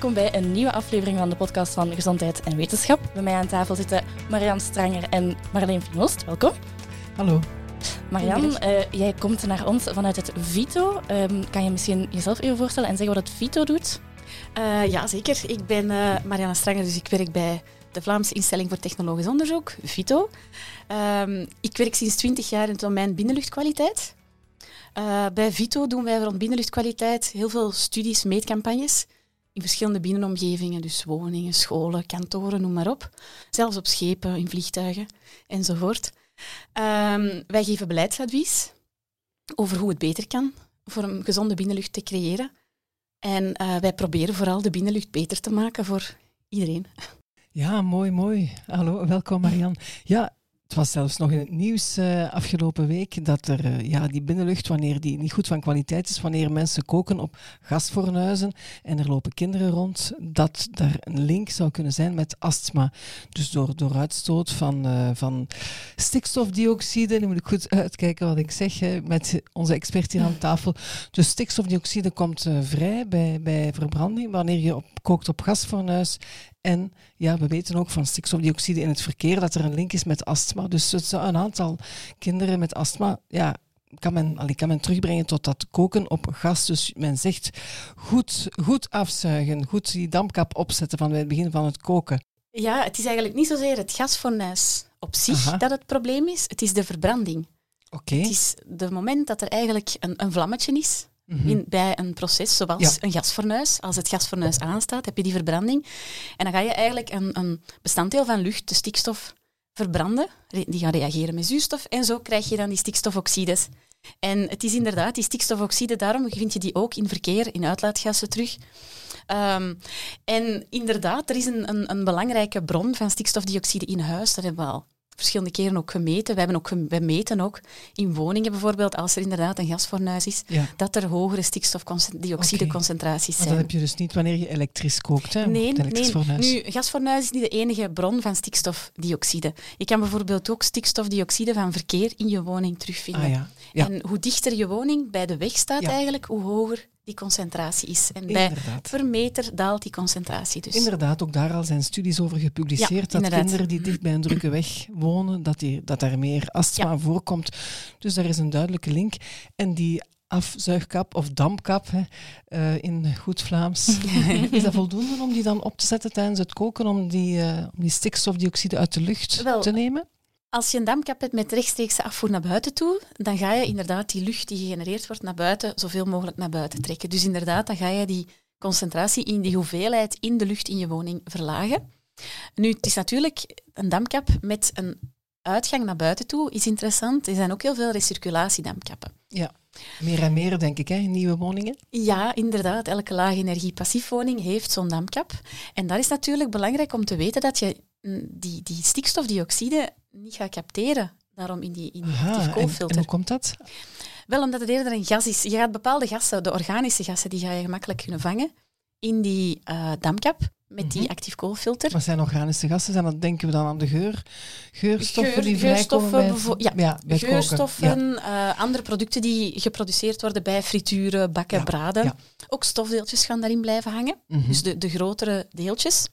welkom bij een nieuwe aflevering van de podcast van Gezondheid en Wetenschap. Bij mij aan tafel zitten Marianne Stranger en Marleen Finoost. Welkom. Hallo. Marianne, uh, jij komt naar ons vanuit het VITO. Um, kan je misschien jezelf even voorstellen en zeggen wat het VITO doet? Uh, ja, zeker. Ik ben uh, Marianne Stranger, dus ik werk bij de Vlaamse Instelling voor Technologisch Onderzoek, VITO. Um, ik werk sinds 20 jaar in het domein binnenluchtkwaliteit. Uh, bij Vito doen wij rond binnenluchtkwaliteit heel veel studies, meetcampagnes in verschillende binnenomgevingen, dus woningen, scholen, kantoren, noem maar op. Zelfs op schepen, in vliegtuigen enzovoort. Um, wij geven beleidsadvies over hoe het beter kan voor een gezonde binnenlucht te creëren. En uh, wij proberen vooral de binnenlucht beter te maken voor iedereen. Ja, mooi, mooi. Hallo, welkom Marian. Ja, het was zelfs nog in het nieuws uh, afgelopen week dat er uh, ja, die binnenlucht, wanneer die niet goed van kwaliteit is, wanneer mensen koken op gasfornuizen en er lopen kinderen rond, dat er een link zou kunnen zijn met astma. Dus door, door uitstoot van, uh, van stikstofdioxide, nu moet ik goed uitkijken wat ik zeg met onze expert hier aan tafel. Dus stikstofdioxide komt vrij bij, bij verbranding wanneer je op, kookt op gasfornuis en ja, we weten ook van stikstofdioxide in het verkeer dat er een link is met astma. Dus het zou een aantal kinderen met astma, ja, kan men, allee, kan men terugbrengen tot dat koken op gas. Dus men zegt goed, goed afzuigen, goed die dampkap opzetten van bij het begin van het koken. Ja, het is eigenlijk niet zozeer het gasfornuis op zich Aha. dat het probleem is, het is de verbranding. Okay. Het is het moment dat er eigenlijk een, een vlammetje is, Mm-hmm. In, bij een proces zoals ja. een gasfornuis. Als het gasfornuis aanstaat, heb je die verbranding. En dan ga je eigenlijk een, een bestanddeel van lucht, de stikstof, verbranden. Die gaan reageren met zuurstof. En zo krijg je dan die stikstofoxides. En het is inderdaad, die stikstofoxide, daarom vind je die ook in verkeer, in uitlaatgassen terug. Um, en inderdaad, er is een, een, een, belangrijke bron van stikstofdioxide in huis. Dat hebben we al verschillende keren ook gemeten. We, hebben ook, we meten ook in woningen bijvoorbeeld, als er inderdaad een gasfornuis is, ja. dat er hogere stikstofdioxideconcentraties okay. zijn. Maar dat heb je dus niet wanneer je elektrisch kookt, hè? Nee, nee. Fornuis. Nu, gasfornuis is niet de enige bron van stikstofdioxide. Je kan bijvoorbeeld ook stikstofdioxide van verkeer in je woning terugvinden. Ah, ja. Ja. En hoe dichter je woning bij de weg staat eigenlijk, hoe hoger die concentratie is. En bij per meter daalt die concentratie dus. Inderdaad, ook daar al zijn studies over gepubliceerd, ja, dat inderdaad. kinderen die dicht bij een drukke weg wonen, dat, die, dat daar meer astma ja. voorkomt. Dus daar is een duidelijke link. En die afzuigkap of dampkap hè, uh, in goed Vlaams. is dat voldoende om die dan op te zetten tijdens het koken, om die, uh, om die stikstofdioxide uit de lucht Wel, te nemen? Als je een dampkap hebt met rechtstreekse afvoer naar buiten toe, dan ga je inderdaad die lucht die gegenereerd wordt naar buiten zoveel mogelijk naar buiten trekken. Dus inderdaad, dan ga je die concentratie in die hoeveelheid in de lucht in je woning verlagen. Nu, het is natuurlijk een dampkap met een uitgang naar buiten toe is interessant. Er zijn ook heel veel recirculatiedampkappen. Ja, meer en meer denk ik, hè, in nieuwe woningen. Ja, inderdaad. Elke lage energie passiefwoning heeft zo'n dampkap. En daar is natuurlijk belangrijk om te weten dat je die, die stikstofdioxide niet gaat capteren. Daarom in die, in die Aha, koolfilter. En, en hoe komt dat? Wel, omdat het eerder een gas is. Je gaat bepaalde gassen, de organische gassen, die ga je gemakkelijk kunnen vangen in die uh, dampkap met die mm -hmm. actief koolfilter. Wat zijn organische gassen? En dan denken we dan aan de geur, geurstoffen geur, die geurstoffen, vrijkomen bij, ja, ja, geurstoffen, ja. Uh, andere producten die geproduceerd worden bij frituren, bakken, Ja, braden. Ook stofdeeltjes gaan daarin blijven hangen. Mhm. Dus de, de grotere deeltjes.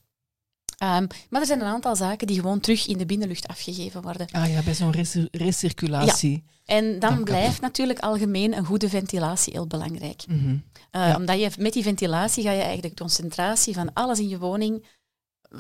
Um, maar er zijn een aantal zaken die gewoon terug in de binnenlucht afgegeven worden. Ah ja, bij zo'n recir- recirculatie. En dan blijft natuurlijk algemeen een goede ventilatie heel belangrijk. Mhm. Uh, Ja. Omdat je met die ventilatie ga je eigenlijk de concentratie van alles in je woning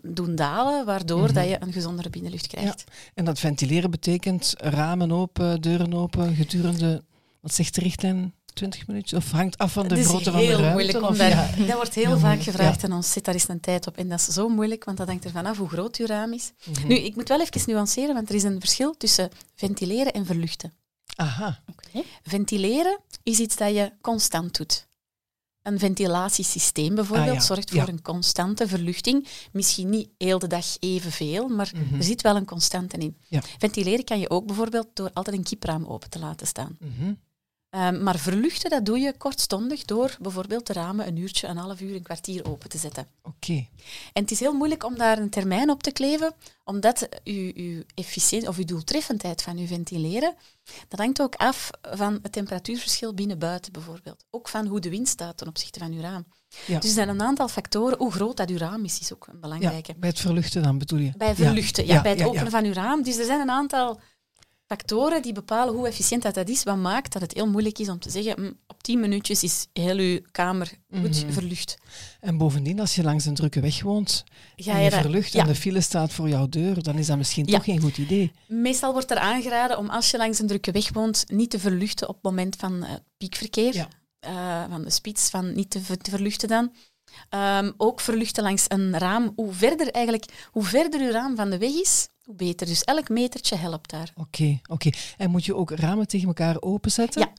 doen dalen, waardoor Mhm. dat je een gezondere binnenlucht krijgt. En dat ventileren betekent ramen open, deuren open, gedurende, wat zegt de richtlijn, 20 minuten? Of hangt af van de Het grootte van de heel ruimte? moeilijk om of- daar, ja. Dat wordt heel Heel vaak moeilijk, gevraagd aan ons, zit daar eens een tijd op. En dat is zo moeilijk, want dat hangt er vanaf hoe groot je raam is. Mhm. Nu, ik moet wel even nuanceren, want er is een verschil tussen ventileren en verluchten. Aha, Ventileren is iets dat je constant doet. Een ventilatiesysteem bijvoorbeeld Ah, ja. zorgt voor Ja. een constante verluchting. Misschien niet heel de dag evenveel, maar Mhm. er zit wel een constante in. Ja. Ventileren kan je ook bijvoorbeeld door altijd een kipraam open te laten staan. Mhm. Ehm, maar verluchten, dat doe je kortstondig door bijvoorbeeld de ramen een uurtje, een half uur, een kwartier open te zetten. Oké. En het is heel moeilijk om daar een termijn op te kleven, omdat uw efficiënt of uw doeltreffendheid van uw ventileren, dat hangt ook af van het temperatuurverschil binnen-buiten bijvoorbeeld. Ook van hoe de wind staat ten opzichte van uw raam. Ja. Dus er zijn een aantal factoren. Hoe groot dat uw raam is, is ook een belangrijke. Ja, bij het verluchten dan bedoel je? Bij verluchten, ja, bij het openen van uw raam. Dus er zijn een aantal factoren die bepalen hoe efficiënt dat, dat is, wat maakt dat het heel moeilijk is om te zeggen, mm, op tien minuutjes is heel uw kamer goed Mhm. verlucht. En bovendien, als je langs een drukke weg woont Ga en je je dat- verlucht ja. en de file staat voor jouw deur, dan is dat misschien Ja. toch geen goed idee. Meestal wordt er aangeraden om als je langs een drukke weg woont, niet te verluchten op het moment van eh, piekverkeer, Ja. eh, van de spits, van niet te, ver- te verluchten dan. Ehm, ook verluchten langs een raam. Hoe verder, eigenlijk, hoe verder uw raam van de weg is, hoe beter. Dus elk metertje helpt daar. Oké, oké. En moet je ook ramen tegen elkaar openzetten? Ja.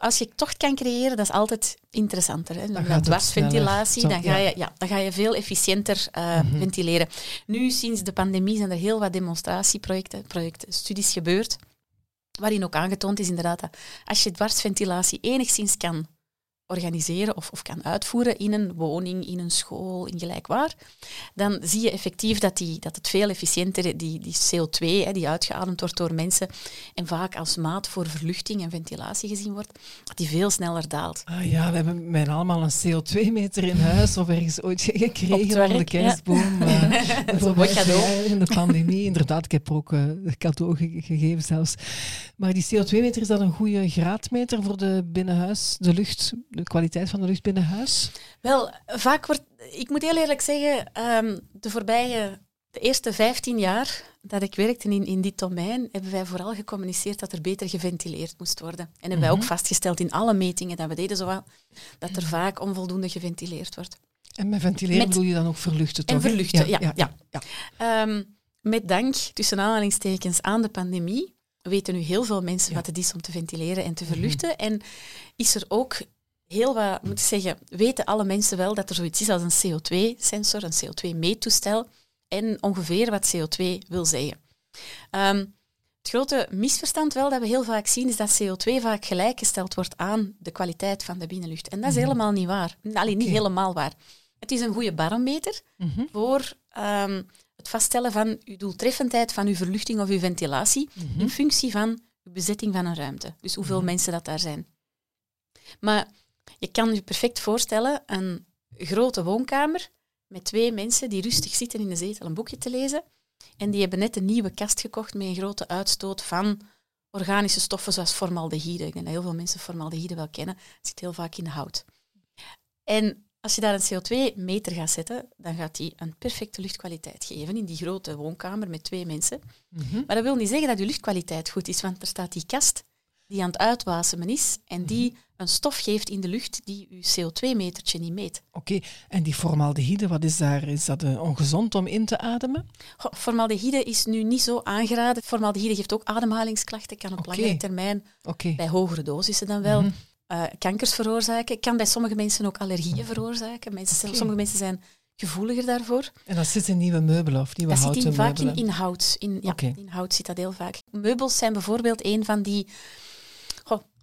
Als je tocht kan creëren, dat is altijd interessanter. Hè. gaat Met het dwarsventilatie, sneller. dan ga, ja. je, ja, dan ga je veel efficiënter eh, Mhm. ventileren. Nu, sinds de pandemie, zijn er heel wat demonstratieprojecten, projecten, studies gebeurd, waarin ook aangetoond is inderdaad dat als je dwarsventilatie enigszins kan organiseren of, of kan uitvoeren in een woning, in een school, in gelijk waar, dan zie je effectief dat, die, dat het veel efficiënter, die, die CO2 hè, die uitgeademd wordt door mensen en vaak als maat voor verluchting en ventilatie gezien wordt, dat die veel sneller daalt. Ah ja, we hebben mij allemaal een CO2-meter in huis of ergens ooit gekregen het onder de ja. kerstboom. eh, Dat voor cadeau. jaar In de pandemie, inderdaad. Ik heb ook een cadeau ge- gegeven zelfs. Maar die CO2-meter, is dat een goede graadmeter voor de binnenhuis, de lucht, de kwaliteit van de lucht binnen huis? Wel, vaak wordt, ik moet heel eerlijk zeggen, ehm, de voorbije, de eerste 15 jaar dat ik werkte in, in dit domein, hebben wij vooral gecommuniceerd dat er beter geventileerd moest worden. En hebben wij ook Mhm. vastgesteld in alle metingen dat we deden, zowel, dat er vaak onvoldoende geventileerd wordt. En met ventileren Met- bedoel je dan ook verluchten, toch? En verluchten, ja. ja, ja. Ehm, met dank, tussen aanhalingstekens, aan de pandemie, weten nu heel veel mensen wat het is om te ventileren en te verluchten. En is er ook heel wat, moet ik zeggen, weten alle mensen wel dat er zoiets is als een CO2-sensor, een CO2-meettoestel en ongeveer wat CO2 wil zeggen. Ehm, het grote misverstand wel dat we heel vaak zien, is dat CO2 vaak gelijkgesteld wordt aan de kwaliteit van de binnenlucht. En dat is Mhm. helemaal niet waar. Alleen niet helemaal waar. Het is een goede barometer, Mhm, voor ehm, het vaststellen van uw doeltreffendheid van uw verluchting of uw ventilatie mhm. in functie van uw bezetting van een ruimte. Dus hoeveel mensen dat daar zijn. Maar je kan je perfect voorstellen een grote woonkamer met twee mensen die rustig zitten in de zetel een boekje te lezen en die hebben net een nieuwe kast gekocht met een grote uitstoot van organische stoffen zoals formaldehyde. Ik denk dat heel veel mensen formaldehyde wel kennen. Het zit heel vaak in hout. En als je daar een CO2-meter gaat zetten, dan gaat die een perfecte luchtkwaliteit geven in die grote woonkamer met twee mensen. Mhm. Maar dat wil niet zeggen dat je luchtkwaliteit goed is, want er staat die kast die aan het uitwasemen is en die een stof geeft in de lucht die je CO2-metertje niet meet. Oké, en die formaldehyde, wat is daar? Is dat eh, ongezond om in te ademen? Goh, Formaldehyde is nu niet zo aangeraden. Formaldehyde geeft ook ademhalingsklachten, kan op Oké. langere termijn, bij hogere dosissen dan wel, Mhm. eh, kankers veroorzaken. Kan bij sommige mensen ook allergieën veroorzaken. Mensen, Oké. Sommige mensen zijn gevoeliger daarvoor. En dat zit in nieuwe meubelen of nieuwe Dat zit houten in, vaak in, in hout. In, ja, in hout zit dat heel vaak. Meubels zijn bijvoorbeeld een van die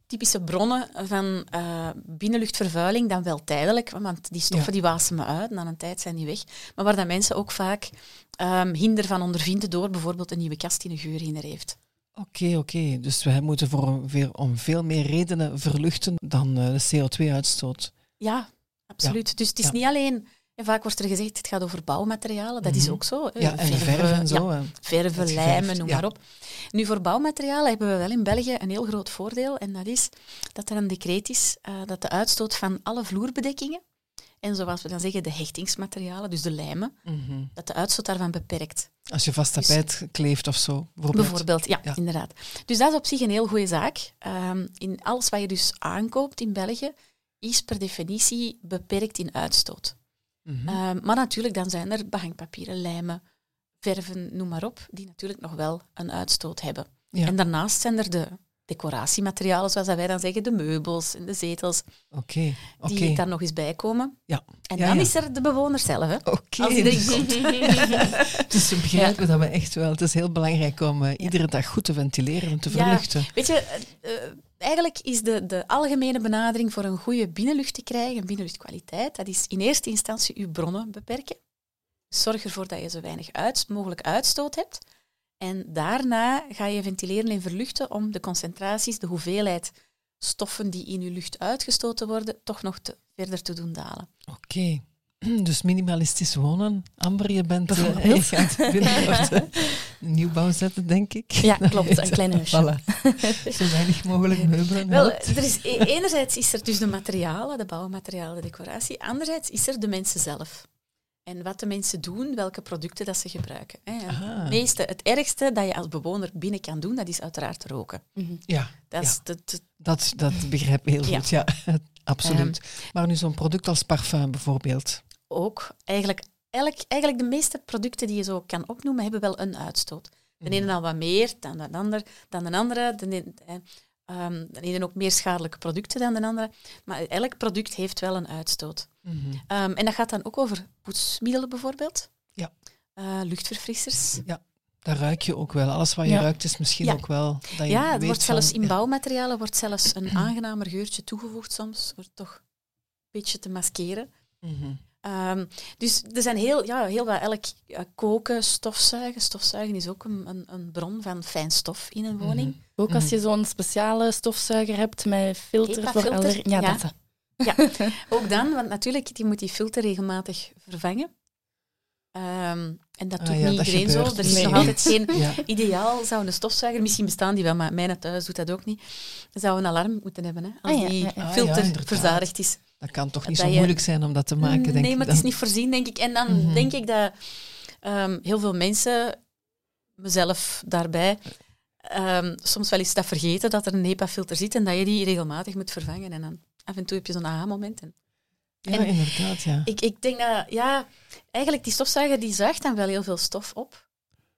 typische bronnen van eh, binnenluchtvervuiling, dan wel tijdelijk, want die stoffen Ja. die wasemen uit en na een tijd zijn die weg. Maar waar dat mensen ook vaak ehm, hinder van ondervinden door bijvoorbeeld een nieuwe kast die een geur in heeft. Oké, oké. Dus we moeten voor veel, om veel meer redenen verluchten dan eh, de CO2-uitstoot. Ja, absoluut. Dus het is Ja. niet alleen... En vaak wordt er gezegd, het gaat over bouwmaterialen. Dat is Mhm. ook zo. hè. Ja, en de Verven, en zo. verven, lijmen, noem ja. maar op. Nu, voor bouwmaterialen hebben we wel in België een heel groot voordeel. En dat is dat er een decreet is eh, dat de uitstoot van alle vloerbedekkingen, en zoals we dan zeggen, de hechtingsmaterialen, dus de lijmen, Mhm. dat de uitstoot daarvan beperkt. Als je vast Dus- tapijt kleeft of zo, bijvoorbeeld. Bijvoorbeeld, ja, Ja. inderdaad. Dus dat is op zich een heel goede zaak. Ehm, in alles wat je dus aankoopt in België, is per definitie beperkt in uitstoot. Mhm. Ehm, maar natuurlijk, dan zijn er behangpapieren, lijmen, verven, noem maar op, die natuurlijk nog wel een uitstoot hebben. Ja. En daarnaast zijn er de decoratiematerialen, zoals wij dan zeggen, de meubels en de zetels, Oké, oké. die daar nog eens bij komen. Ja. En Ja, dan ja. is er de bewoner zelf. Hè. Oké, die dus, we begrijpen dat we echt wel... Het is heel belangrijk om eh, iedere dag goed te ventileren en te Ja. verluchten. Weet je, eh, eh, eigenlijk is de, de algemene benadering voor een goede binnenlucht te krijgen, binnenluchtkwaliteit, dat is in eerste instantie uw bronnen beperken. Zorg ervoor dat je zo weinig uit, mogelijk uitstoot hebt. En daarna ga je ventileren en verluchten om de concentraties, de hoeveelheid stoffen die in je lucht uitgestoten worden, toch nog te, verder te doen dalen. Oké. Dus minimalistisch wonen. Amber, je bent je gaat binnenkort uh, nieuwbouw zetten, denk ik. Ja, klopt. Een klein huisje. Voilà. Zo weinig mogelijk meubelen. Wel, er is, e- enerzijds is er dus de materialen, de bouwmaterialen, de decoratie. Anderzijds is er de mensen zelf. En wat de mensen doen, welke producten dat ze gebruiken. Het, meeste, het ergste dat je als bewoner binnen kan doen, dat is uiteraard roken. Ja, dat, ja. Dat, dat, dat begrijp ik heel goed, ja. Absoluut. Um, maar nu zo'n product als parfum bijvoorbeeld. Ook. Eigenlijk, eigenlijk, eigenlijk de meeste producten die je zo kan opnoemen, hebben wel een uitstoot. De ene al wat meer dan de ander, dan de andere. De ene, um, de ene ook meer schadelijke producten dan de andere. Maar elk product heeft wel een uitstoot. Mhm. Um, en dat gaat dan ook over poetsmiddelen bijvoorbeeld. Ja. Uh, luchtverfrissers. Ja. Dat ruik je ook wel. Alles wat je Ja. ruikt is misschien Ja. ook wel... Dat je Ja, het wordt van- zelfs in bouwmaterialen wordt zelfs een aangenamer geurtje toegevoegd soms. Wordt toch een beetje te maskeren. Mhm. Ehm, dus er zijn heel, ja, heel wat elk ja, koken, stofzuigen. Stofzuigen is ook een, een, een bron van fijn stof in een woning. Mhm. Ook als je zo'n speciale stofzuiger hebt met filter voor. Ja, ja. dat. Ja, ook dan, want natuurlijk, die moet die filter regelmatig vervangen. Ehm, en dat Ah doet ja, niet dat iedereen zo. Er is Nee. nog altijd geen Ja. ideaal. Zou een stofzuiger, misschien bestaan die wel, maar mijn thuis doet dat ook niet. Zou een alarm moeten hebben, hè, als Ah ja, die. Ah, filter verzadigd is. Dat kan toch niet zo je- moeilijk zijn om dat te maken, denk nee, ik maar dan. het is niet voorzien, denk ik. En dan Mhm. denk ik dat ehm, heel veel mensen, mezelf daarbij, ehm, soms wel eens dat vergeten dat er een HEPA-filter zit en dat je die regelmatig moet vervangen. En dan af en toe heb je zo'n aha-moment. En Ja, en- inderdaad, ja. Ik, ik denk dat, ja, eigenlijk die stofzuiger die zuigt dan wel heel veel stof op.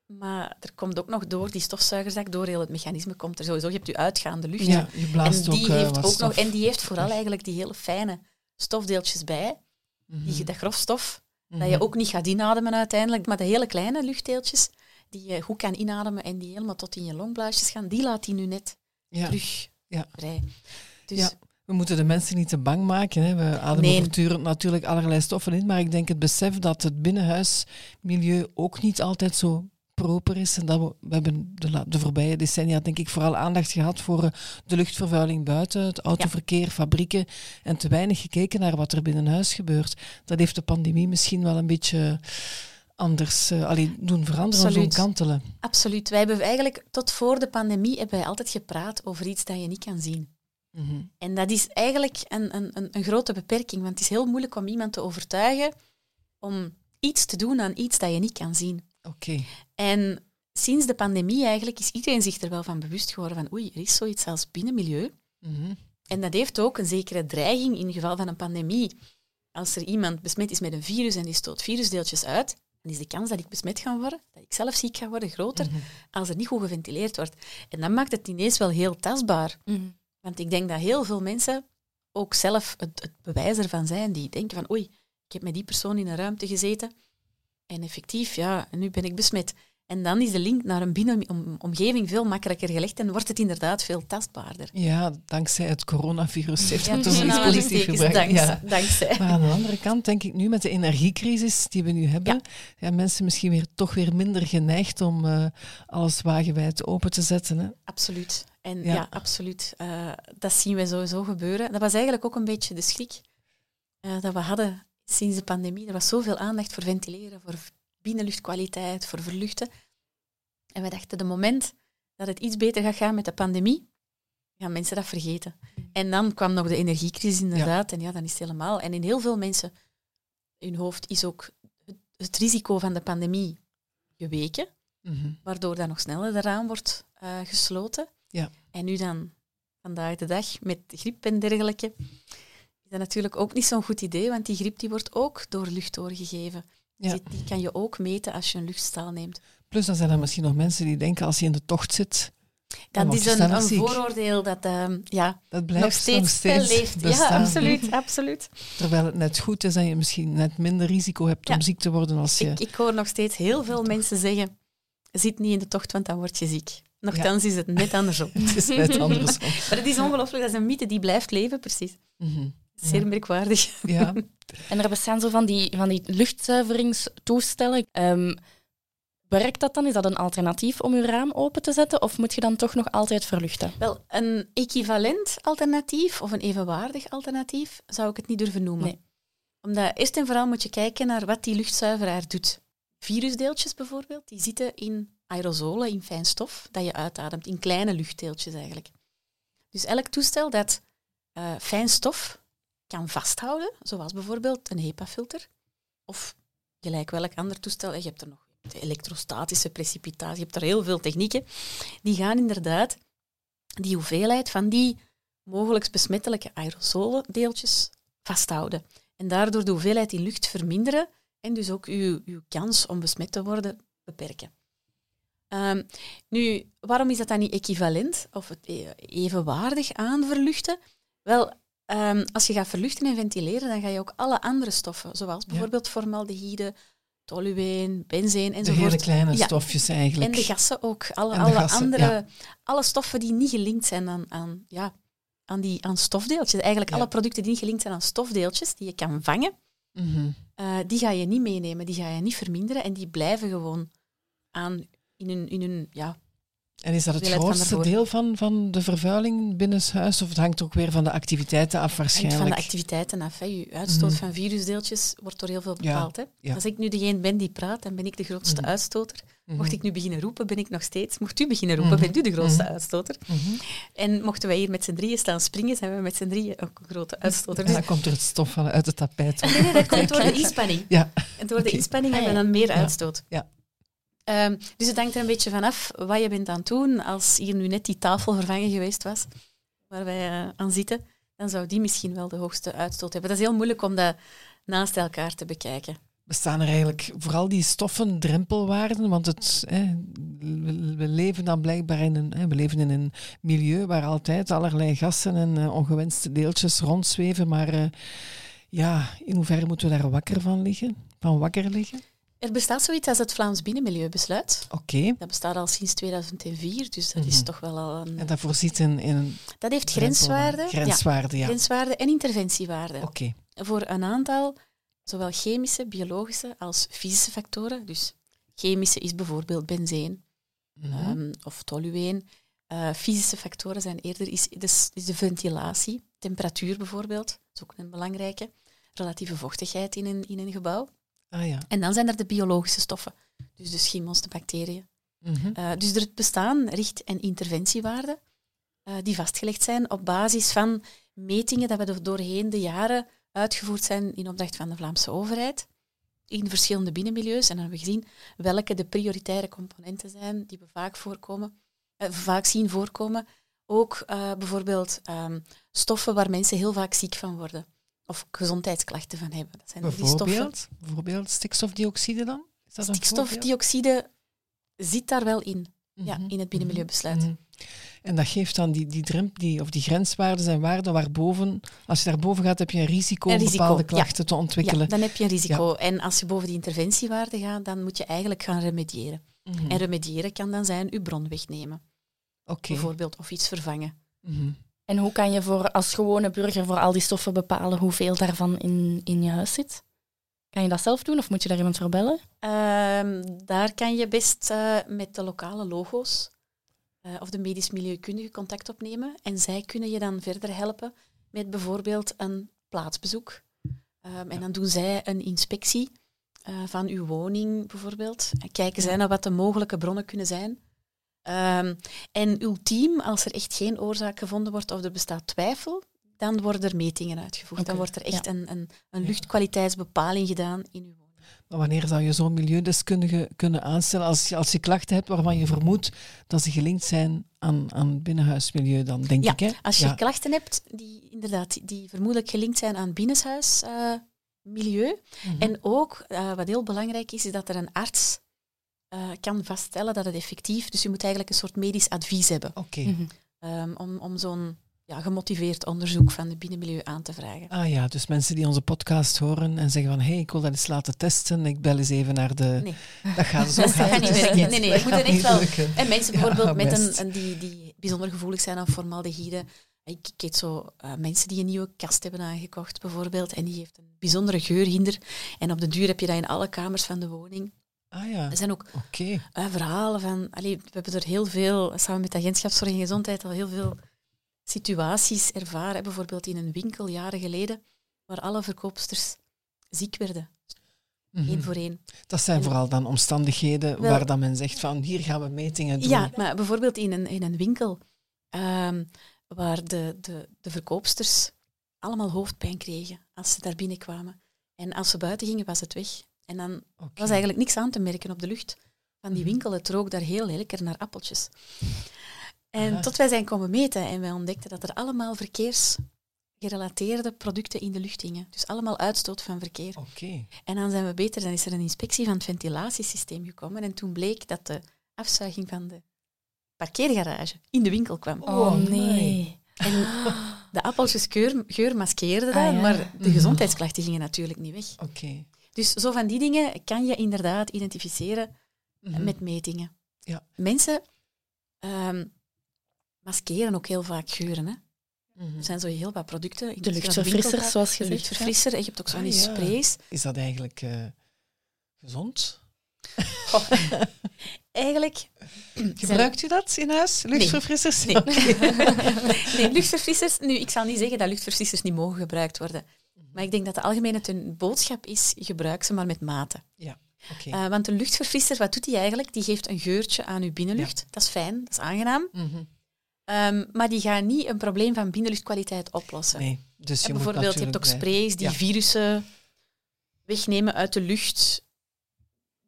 Maar er komt ook nog door die stofzuigerzak, door heel het mechanisme komt er sowieso. Je hebt je uitgaande lucht. Ja, je blaast en die ook eh, heeft ook nog, en die heeft vooral eigenlijk die hele fijne stofdeeltjes bij. Mhm. Die, dat grofstof, dat Mhm. je ook niet gaat inademen uiteindelijk. Maar de hele kleine luchtdeeltjes, die je goed kan inademen en die helemaal tot in je longblaasjes gaan, die laat die nu net Ja. terug Ja. vrij. Dus Ja. We moeten de mensen niet te bang maken. Hè. We ademen Nee. voortdurend natuurlijk allerlei stoffen in, maar ik denk het besef dat het binnenhuismilieu ook niet altijd zo proper is. En dat we, we hebben de, de voorbije decennia denk ik vooral aandacht gehad voor eh, de luchtvervuiling buiten, het autoverkeer, fabrieken en te weinig gekeken naar wat er binnenhuis gebeurt. Dat heeft de pandemie misschien wel een beetje anders allee, doen veranderen of doen Absoluut. kantelen. absoluut. Wij hebben eigenlijk tot voor de pandemie hebben wij altijd gepraat over iets dat je niet kan zien. Mhm. En dat is eigenlijk een, een, een, grote beperking, want het is heel moeilijk om iemand te overtuigen om iets te doen aan iets dat je niet kan zien. Oké. En sinds de pandemie eigenlijk is iedereen zich er wel van bewust geworden van oei, er is zoiets als binnenmilieu. Mhm. En dat heeft ook een zekere dreiging in geval van een pandemie. Als er iemand besmet is met een virus en die stoot virusdeeltjes uit, dan is de kans dat ik besmet ga worden, dat ik zelf ziek ga worden, groter Mhm. als er niet goed geventileerd wordt. En dat maakt het ineens wel heel tastbaar. Want ik denk dat heel veel mensen ook zelf het, het bewijs ervan zijn, die denken van oei, ik heb met die persoon in een ruimte gezeten en effectief, ja, nu ben ik besmet. En dan is de link naar een binnenomgeving veel makkelijker gelegd en wordt het inderdaad veel tastbaarder. Ja, dankzij het coronavirus heeft Ja, het dus tussen iets positiefs gebracht. dankzij. Ja. dankzij. Maar aan de andere kant denk ik nu met de energiecrisis die we nu hebben, Ja. ja. mensen misschien weer toch weer minder geneigd om eh, alles wagenwijd open te zetten. Hè. Absoluut. En Ja. absoluut. Eh, dat zien we sowieso gebeuren. Dat was eigenlijk ook een beetje de schrik eh, dat we hadden sinds de pandemie. Er was zoveel aandacht voor ventileren, voor binnenluchtkwaliteit, voor verluchten. En we dachten, de moment dat het iets beter gaat gaan met de pandemie, gaan mensen dat vergeten. En dan kwam nog de energiecrisis inderdaad. En ja, dan is het helemaal. En in heel veel mensen hun hoofd is ook het, het risico van de pandemie geweken Mhm. waardoor dat nog sneller eraan wordt eh, gesloten. Ja. En nu dan, vandaag de dag, met griep en dergelijke, is dat natuurlijk ook niet zo'n goed idee, want die griep die wordt ook door lucht doorgegeven. Ja. Die, kan je ook meten als je een luchtstaal neemt. Plus dan zijn er misschien nog mensen die denken als je in de tocht zit, Dat is een, een vooroordeel dat ehm, ja, dat blijft nog steeds, nog steeds leeft. Ja, bestaan. absoluut, absoluut. Terwijl het net goed is en je misschien net minder risico hebt om ziek te worden als je... Ik, ik hoor nog steeds heel veel mensen zeggen, zit niet in de tocht, want dan word je ziek. Nochtans is het net andersom. het is net andersom. maar het is ongelooflijk, dat is een mythe die blijft leven, precies. Mhm. Zeer Ja. merkwaardig. Ja, En er bestaan zo van die, van die luchtzuiveringstoestellen. Ehm, werkt dat dan? Is dat een alternatief om je raam open te zetten? Of moet je dan toch nog altijd verluchten? Wel, een equivalent alternatief of een evenwaardig alternatief zou ik het niet durven noemen. Nee. Omdat eerst en vooral moet je kijken naar wat die luchtzuiveraar doet. Virusdeeltjes bijvoorbeeld, die zitten in aerosolen, in fijn stof, dat je uitademt, in kleine luchtdeeltjes eigenlijk. Dus elk toestel dat eh, fijn stof kan vasthouden, zoals bijvoorbeeld een HEPA-filter, of gelijk welk ander toestel, je hebt er nog de elektrostatische precipitatie, je hebt er heel veel technieken, die gaan inderdaad die hoeveelheid van die mogelijk besmettelijke aerosoldeeltjes vasthouden. En daardoor de hoeveelheid in lucht verminderen en dus ook uw, uw kans om besmet te worden beperken. Ehm, nu, waarom is dat dan niet equivalent of e- evenwaardig aan verluchten? Wel, ehm, als je gaat verluchten en ventileren, dan ga je ook alle andere stoffen, zoals bijvoorbeeld formaldehyde, tolueen, benzeen de enzovoort. hele kleine Ja. stofjes eigenlijk. En de gassen ook. Alle, de alle gassen, andere, ja. alle stoffen die niet gelinkt zijn aan, aan, ja, aan, die, aan stofdeeltjes. Eigenlijk alle producten die niet gelinkt zijn aan stofdeeltjes, die je kan vangen, Mhm. eh, die ga je niet meenemen, die ga je niet verminderen en die blijven gewoon aan in hun, in hun ja, En is dat het van grootste ervoor. deel van, van de vervuiling binnenshuis? Of het hangt ook weer van de activiteiten af hangt waarschijnlijk? van de activiteiten af. Hè. Je uitstoot Mhm. van virusdeeltjes wordt door heel veel Ja, bepaald. Hè. ja. Als ik nu degene ben die praat, dan ben ik de grootste Mhm. uitstoter. Mhm. Mocht ik nu beginnen roepen, ben ik nog steeds. Mocht u beginnen roepen, Mhm. bent u de grootste Mhm. uitstoter. Mhm. En mochten wij hier met z'n drieën staan springen, zijn we met z'n drieën ook een grote uitstoter. En dan komt er het stof van uit het tapijt. Nee, nee, dat komt door de inspanning. Ja, En door de inspanning Ah, hebben we ja. dan meer uitstoot. Ja. Ehm, dus het hangt er een beetje vanaf wat je bent aan het doen. Als hier nu net die tafel vervangen geweest was, waar wij eh, aan zitten, dan zou die misschien wel de hoogste uitstoot hebben. Dat is heel moeilijk om dat naast elkaar te bekijken. bestaan er eigenlijk vooral die stoffen drempelwaarden? Want het, we, leven dan blijkbaar in een, we leven in een milieu waar altijd allerlei gassen en eh, ongewenste deeltjes rondzweven. Maar eh, ja, in hoeverre moeten we daar wakker van liggen? Van wakker liggen? Er bestaat zoiets als het Vlaams Binnenmilieubesluit. Oké. Dat bestaat al sinds 2004, dus dat is Mhm. toch wel al een... En dat voorziet in, in een Dat heeft grenswaarden. grenswaarde, Ja, ja. grenswaarden en interventiewaarden. Oké. voor een aantal zowel chemische, biologische als fysische factoren. Dus chemische is bijvoorbeeld benzeen Mhm. ehm, of tolueen. Eh, fysische factoren zijn eerder is, is, is de ventilatie, temperatuur bijvoorbeeld, dat is ook een belangrijke. Relatieve vochtigheid in een, in een gebouw. Ah ja. En dan zijn er de biologische stoffen, dus de schimmels, de bacteriën. Mhm. Eh, dus er bestaan richt- en interventiewaarden eh, die vastgelegd zijn op basis van metingen dat we do- doorheen de jaren uitgevoerd zijn in opdracht van de Vlaamse overheid in verschillende binnenmilieus. En dan hebben we gezien welke de prioritaire componenten zijn die we vaak, voorkomen, eh, vaak zien voorkomen. Ook bijvoorbeeld ehm, stoffen waar mensen heel vaak ziek van worden of gezondheidsklachten van hebben. Dat zijn die stoffen. Bijvoorbeeld, bijvoorbeeld stikstofdioxide dan? Is dat? Stikstofdioxide zit daar wel in. Ja, Mhm. in het binnenmilieubesluit. Mhm. En dat geeft dan die, die, dremp, die, of die grenswaarden zijn waarden waarboven, als je daarboven gaat, heb je een risico om bepaalde ja. klachten te ontwikkelen. Ja, dan heb je een risico. En als je boven die interventiewaarde gaat, dan moet je eigenlijk gaan remediëren. Mhm. En remediëren kan dan zijn je bron wegnemen, Oké. bijvoorbeeld, of iets vervangen. Mhm. En hoe kan je voor, als gewone burger voor al die stoffen bepalen hoeveel daarvan in, in je huis zit? Kan je dat zelf doen of moet je daar iemand voor bellen? Ehm, daar kan je best eh, met de lokale logo's eh, of de medisch milieukundige contact opnemen. En zij kunnen je dan verder helpen met bijvoorbeeld een plaatsbezoek. Ehm, en dan doen zij een inspectie eh, van uw woning bijvoorbeeld. En kijken zij naar wat de mogelijke bronnen kunnen zijn. Ehm, en ultiem, als er echt geen oorzaak gevonden wordt of er bestaat twijfel, dan worden er metingen uitgevoerd. Dan wordt er echt ja. een, een, een luchtkwaliteitsbepaling gedaan in uw woning. Maar wanneer zou je zo'n milieudeskundige kunnen aanstellen als je, als je klachten hebt waarvan je vermoedt dat ze gelinkt zijn aan, aan binnenhuismilieu dan, denk Ja, ik? Hè? Als je Ja. klachten hebt die inderdaad die- vermoedelijk gelinkt zijn aan binnenshuismilieu, milieu, Mhm. en ook eh, wat heel belangrijk is, is dat er een arts eh, kan vaststellen dat het effectief, dus je moet eigenlijk een soort medisch advies hebben Oké. Mhm. ehm, om, om zo'n ja, gemotiveerd onderzoek van het binnenmilieu aan te vragen. Ah ja, dus mensen die onze podcast horen en zeggen van hé, hey, ik wil dat eens laten testen, ik bel eens even naar de... Nee. Dat gaat zo Dat gaat gaat het niet dus werken. Nee, nee, Dat je moet er echt niet wel- lukken. En mensen Ja, bijvoorbeeld met een, een die, die bijzonder gevoelig zijn aan formaldehyde. Ik, ik weet zo eh, mensen die een nieuwe kast hebben aangekocht, bijvoorbeeld, en die heeft een bijzondere geurhinder. En op de duur heb je dat in alle kamers van de woning. Ah ja, Er zijn ook eh, verhalen van... Allee, we hebben er heel veel, samen met de agentschap Zorg en Gezondheid, al heel veel situaties ervaren. Bijvoorbeeld in een winkel, jaren geleden, waar alle verkoopsters ziek werden. Mhm. één voor één. Dat zijn En- vooral dan omstandigheden Wel- waar dan men zegt van hier gaan we metingen doen. Ja, maar bijvoorbeeld in een, in een winkel ehm, waar de, de, de verkoopsters allemaal hoofdpijn kregen als ze daar binnenkwamen. En als ze buiten gingen, was het weg. En dan was eigenlijk niks aan te merken op de lucht van die Mhm. winkel. Het rook daar heel lekker naar appeltjes. En Aha. tot wij zijn komen meten en wij ontdekten dat er allemaal verkeersgerelateerde producten in de lucht hingen. Dus allemaal uitstoot van verkeer. En dan zijn we beter, dan is er een inspectie van het ventilatiesysteem gekomen. En toen bleek dat de afzuiging van de parkeergarage in de winkel kwam. Oh nee. En de appeltjes geur, maskeerde dat, Ah, ja. maar de Mhm. gezondheidsklachten gingen natuurlijk niet weg. Oké. Dus zo van die dingen kan je inderdaad identificeren Mhm. met metingen. Ja. Mensen ehm, maskeren ook heel vaak geuren. Hè. Mhm. Er zijn zo heel wat producten. De Ik als je zoals De luchtverfrisser. En je hebt ook zo van Ah, ja. sprays. Is dat eigenlijk eh, gezond? Eigenlijk... Gebruikt u dat in huis? Luchtverfrissers? Nee. Nee, luchtverfrissers. Nu, ik zal niet zeggen dat luchtverfrissers niet mogen gebruikt worden. Maar ik denk dat de algemene ten boodschap is, gebruik ze maar met mate. Oké. Eh, want een luchtverfrisser, wat doet die eigenlijk? Die geeft een geurtje aan uw binnenlucht. Dat is fijn, dat is aangenaam. Mhm. Ehm, maar die gaan niet een probleem van binnenluchtkwaliteit oplossen. Nee, dus je En bijvoorbeeld, je hebt ook sprays die Ja. virussen wegnemen uit de lucht.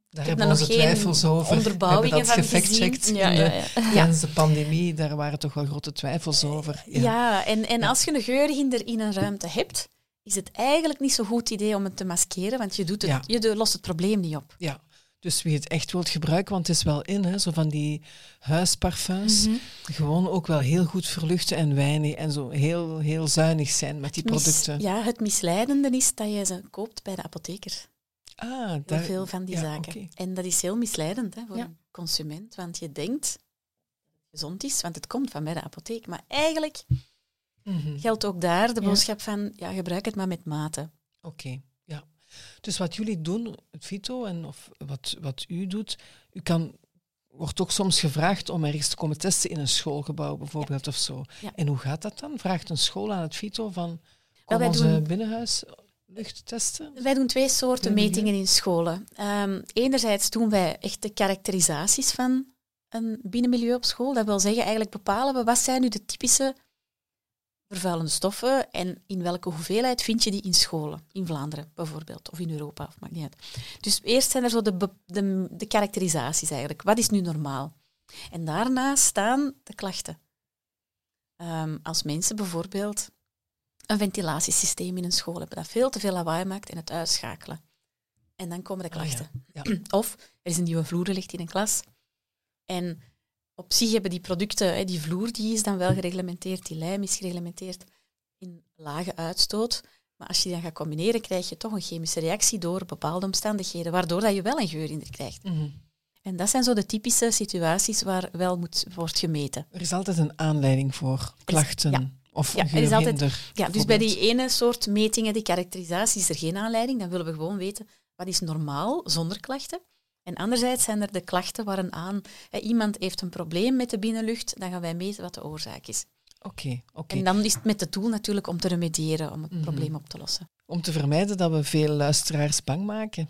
Daar hebben we onze twijfels over. onderbouwingen we hebben dat gefactcheckt gezien. Ja, in de- ja, ja. tijdens de pandemie. Daar waren toch wel grote twijfels over. Ja, en, en Ja. als je een geurhinder in een ruimte hebt, is het eigenlijk niet zo'n goed idee om het te maskeren, want je, doet het, Ja. je lost het probleem niet op. Ja, dus wie het echt wilt gebruiken, want het is wel in, hè, zo van die huisparfums, Mhm. gewoon ook wel heel goed verluchten en weinig en zo heel, heel zuinig zijn met die Mis- producten. ja, het misleidende is dat je ze koopt bij de apotheker. Ah, Heel daar, veel van die ja, zaken. En dat is heel misleidend hè, voor Ja. een consument, want je denkt dat het gezond is, want het komt van bij de apotheek. Maar eigenlijk Mhm. geldt ook daar de Ja. boodschap van, ja, gebruik het maar met mate. Oké, ja. Dus wat jullie doen, het Vito, en of wat, wat u doet, u kan, wordt ook soms gevraagd om ergens te komen testen in een schoolgebouw bijvoorbeeld of zo. Ja. En hoe gaat dat dan? Vraagt een school aan het Vito van, kom wij onze doen- testen? Wij doen twee soorten metingen in scholen. Ehm, enerzijds doen wij echt de karakterisaties van een binnenmilieu op school. Dat wil zeggen, eigenlijk bepalen we wat zijn nu de typische vervuilende stoffen en in welke hoeveelheid vind je die in scholen. In Vlaanderen bijvoorbeeld, of in Europa, of maakt niet uit. Dus eerst zijn er zo de, de, de karakterisaties eigenlijk. Wat is nu normaal? En daarna staan de klachten. Ehm, als mensen bijvoorbeeld een ventilatiesysteem in een school hebben dat veel te veel lawaai maakt en het uitschakelen. En dan komen de Ah, ja. klachten. Ja. Of er is een nieuwe vloerlicht in een klas. En op zich hebben die producten, die vloer die is dan wel gereglementeerd, die lijm is gereglementeerd in lage uitstoot. Maar als je die dan gaat combineren, krijg je toch een chemische reactie door bepaalde omstandigheden, waardoor dat je wel een geur in er krijgt. Mhm. En dat zijn zo de typische situaties waar wel moet, wordt gemeten. Er is altijd een aanleiding voor klachten ja. of Ja, er is altijd- Ja, dus bij die ene soort metingen, die karakterisatie, is er geen aanleiding. Dan willen we gewoon weten wat is normaal zonder klachten. En anderzijds zijn er de klachten waaraan hè, iemand heeft een probleem met de binnenlucht, dan gaan wij meten wat de oorzaak is. Oké, oké. En dan is het met het doel natuurlijk om te remediëren, om het Mhm. probleem op te lossen. Om te vermijden dat we veel luisteraars bang maken.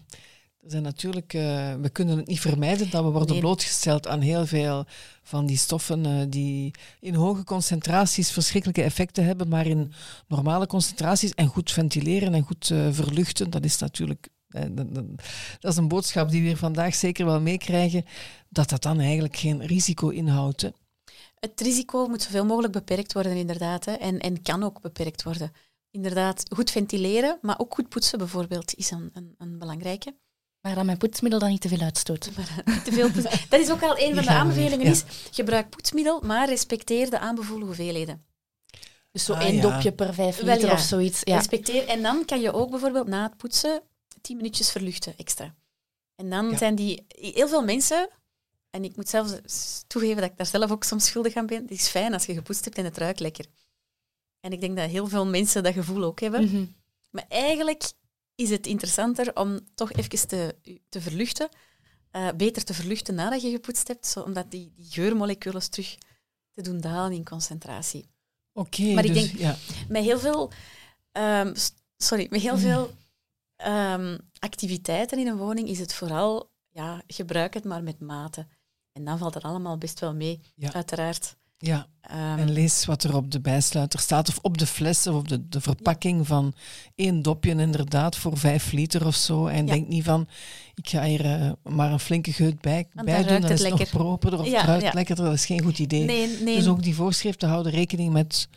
Er zijn natuurlijk, eh, we kunnen het niet vermijden dat we worden Nee. blootgesteld aan heel veel van die stoffen eh, die in hoge concentraties verschrikkelijke effecten hebben, maar in normale concentraties en goed ventileren en goed eh, verluchten, dat is natuurlijk, dat, dat- dat is een boodschap die we hier vandaag zeker wel meekrijgen, dat dat dan eigenlijk geen risico inhoudt. Hè. Het risico moet zoveel mogelijk beperkt worden, inderdaad. Hè, en, en kan ook beperkt worden. Inderdaad, goed ventileren, maar ook goed poetsen bijvoorbeeld, is een, een, een belangrijke. Maar dan met poetsmiddel dan niet te veel uitstoot. Maar niet te veel. Dat is ook al een van de aanbevelingen, is gebruik poetsmiddel, maar respecteer de aanbevolen hoeveelheden. Dus zo Ah, één ja. dopje per vijf Wel, liter ja. of zoiets. Ja. Respecteer. En dan kan je ook bijvoorbeeld na het poetsen tien minuutjes verluchten extra. En dan Ja. zijn die... Heel veel mensen... En ik moet zelfs toegeven dat ik daar zelf ook soms schuldig aan ben. Het is fijn als je gepoetst hebt en het ruikt lekker. En ik denk dat heel veel mensen dat gevoel ook hebben. Mhm. Maar eigenlijk is het interessanter om toch even te, te verluchten. eh, beter te verluchten nadat je gepoetst hebt, zo, omdat die, die geurmoleculen terug te doen dalen in concentratie. Oké, Maar ik dus, denk- ja. Met heel veel, ehm, sorry, met heel veel ehm, activiteiten in een woning is het vooral, ja, gebruik het maar met mate. En dan valt het allemaal best wel mee, Ja. uiteraard. ja. Ehm, En lees wat er op de bijsluiter staat, of op de fles of op de, de verpakking van één dopje inderdaad voor vijf liter of zo. En Ja. denk niet van, ik ga hier eh, maar een flinke geut bij, bij doen, het is het nog properder of Ja, het ruikt ja. lekkerder. Dat is geen goed idee. nee, nee, Dus ook die voorschriften houden rekening met,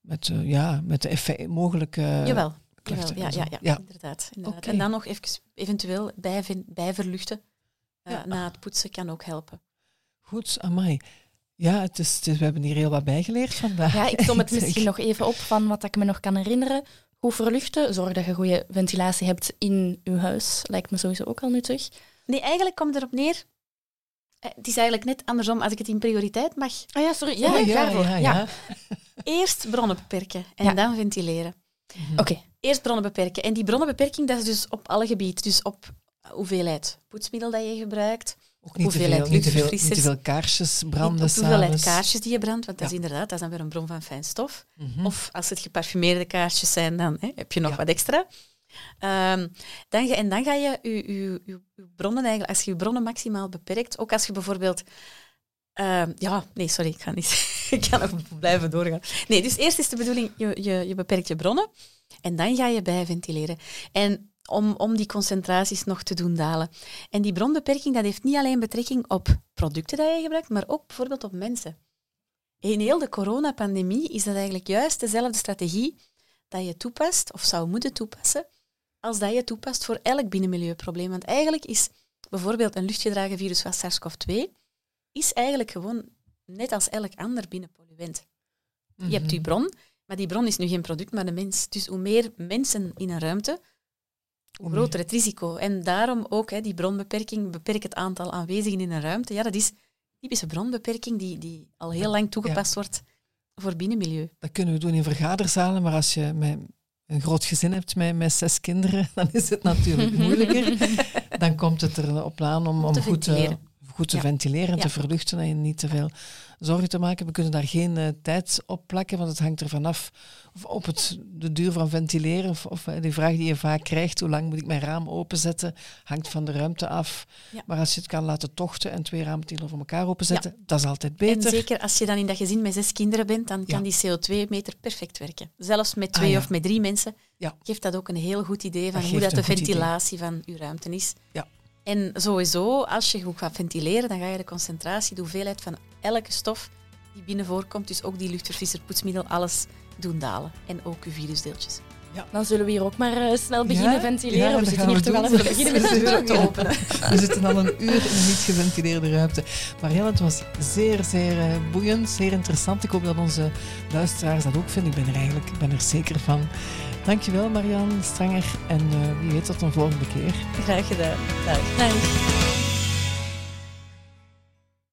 met, eh, ja, met de effe- mogelijke jawel. Jawel, ja, ja, ja, Ja. inderdaad. inderdaad. En dan nog even, eventueel bij, bijverluchten eh, Ja. na het poetsen kan ook helpen. Goed, amai. Ja, het is, het is- we hebben hier heel wat bijgeleerd vandaag. Ja, ik som het misschien nog even op van wat ik me nog kan herinneren. Goed verluchten, zorg dat je goede ventilatie hebt in je huis. Lijkt me sowieso ook al nuttig. Nee, eigenlijk komt het erop neer. eh, Het is eigenlijk net andersom, als ik het in prioriteit mag. Ah ja, sorry. Ja, ja, ja, ja. Eerst bronnen beperken en Ja. dan ventileren. Oké. Eerst bronnen beperken. En die bronnenbeperking, dat is dus op alle gebieden. Dus op hoeveelheid poetsmiddel dat je gebruikt, Ook niet te, veel, Hoeveelheid niet, te veel, niet luchtverfrissers. te veel kaarsjes branden hoeveelheid kaarsjes die je brandt, want dat is inderdaad dat is dan weer een bron van fijn stof. Mhm. Of als het geparfumeerde kaarsjes zijn, dan hè, heb je nog Ja. wat extra. Ehm, dan ga, en dan ga je je, je, je, je bronnen eigenlijk, als je je bronnen maximaal beperkt, ook als je bijvoorbeeld ehm, ja, nee, sorry, ik ga niet. ik ga nog blijven doorgaan. Nee, dus eerst is de bedoeling, je, je, beperkt je bronnen en dan ga je bijventileren. En om, om die concentraties nog te doen dalen. En die bronbeperking, dat heeft niet alleen betrekking op producten die je gebruikt, maar ook bijvoorbeeld op mensen. In heel de coronapandemie is dat eigenlijk juist dezelfde strategie dat je toepast, of zou moeten toepassen, als dat je toepast voor elk binnenmilieuprobleem. Want eigenlijk is bijvoorbeeld een luchtgedragen virus zoals SARS-CoV-2, is eigenlijk gewoon net als elk ander binnenpolluent. Je hebt Mhm. je bron, maar die bron is nu geen product, maar de mens. Dus hoe meer mensen in een ruimte, hoe groter het risico. En daarom ook hè, die bronbeperking, beperk het aantal aanwezigen in een ruimte. Ja, dat is typische bronbeperking die, die al heel lang toegepast wordt voor binnenmilieu. Dat kunnen we doen in vergaderzalen, maar als je met een groot gezin hebt met, met zes kinderen, dan is het natuurlijk moeilijker. Dan komt het erop aan om, om goed, te, ventileren. Goed te Ja. ventileren en te verluchten en niet te veel zorgen te maken. We kunnen daar geen eh, tijd op plakken, want het hangt ervan af of op het, de duur van ventileren. Of, of eh, die vraag die je vaak krijgt, hoe lang moet ik mijn raam openzetten, hangt van de ruimte af. Ja. Maar als je het kan laten tochten en twee ramen tegenover elkaar openzetten, dat is altijd beter. En zeker als je dan in dat gezin met zes kinderen bent, dan kan die CO2-meter perfect werken. Zelfs met twee Ah, ja. of met drie mensen geeft dat ook een heel goed idee van Dat hoe dat de idee. ventilatie van je ruimte is. Ja. En sowieso, als je goed gaat ventileren, dan ga je de concentratie, de hoeveelheid van elke stof die binnen voorkomt, dus ook die luchtverfrisser, poetsmiddel, alles doen dalen. En ook je virusdeeltjes. Dan zullen we hier ook maar eh, snel beginnen Ja? ventileren. Ja, we zitten gaan hier we toch al doen. even beginnen met de deur te Ja. openen. We zitten al een uur in een niet geventileerde ruimte. Marielle, het was zeer, zeer eh, boeiend, zeer interessant. Ik hoop dat onze luisteraars dat ook vinden. Ik ben er eigenlijk ik ben er zeker van. Dankjewel, Marianne Stranger. En eh, wie weet tot een volgende keer. Graag gedaan. Dag. Nee.